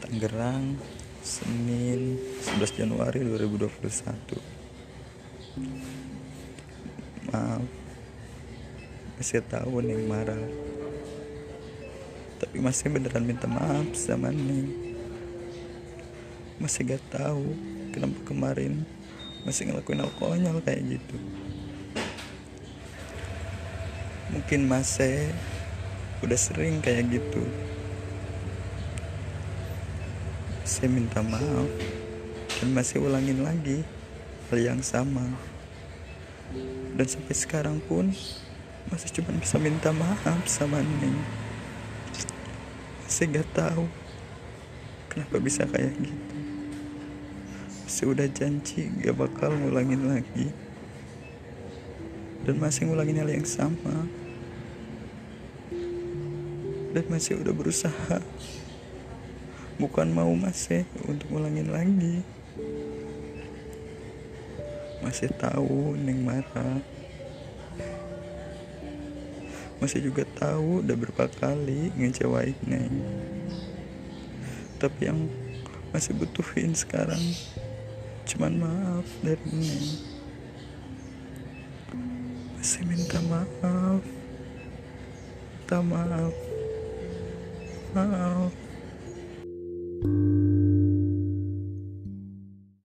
Tangerang Senin 11 Januari 2021 Maaf Masih tahu Neng marah. Tapi masih beneran minta maaf sama Neng Masih gak tahu Kenapa kemarin Masih ngelakuin konyol kayak gitu. Mungkin masih Udah sering kayak gitu saya minta maaf. Dan masih ulangin lagi hal yang sama. Dan sampai sekarang pun masih cuma bisa minta maaf sama Neng masih gak tahu kenapa bisa kayak gitu. Masih udah janji gak bakal ngulangin lagi. Dan masih ngulangin hal yang sama. Dan masih udah berusaha bukan mau masih untuk ngulangin lagi. Masih tahu Neng marah masih juga tahu udah berapa kali ngecewain Neng. Tapi yang masih butuhin sekarang cuman maaf dari Neng. Masih minta maaf. Minta maaf. Maaf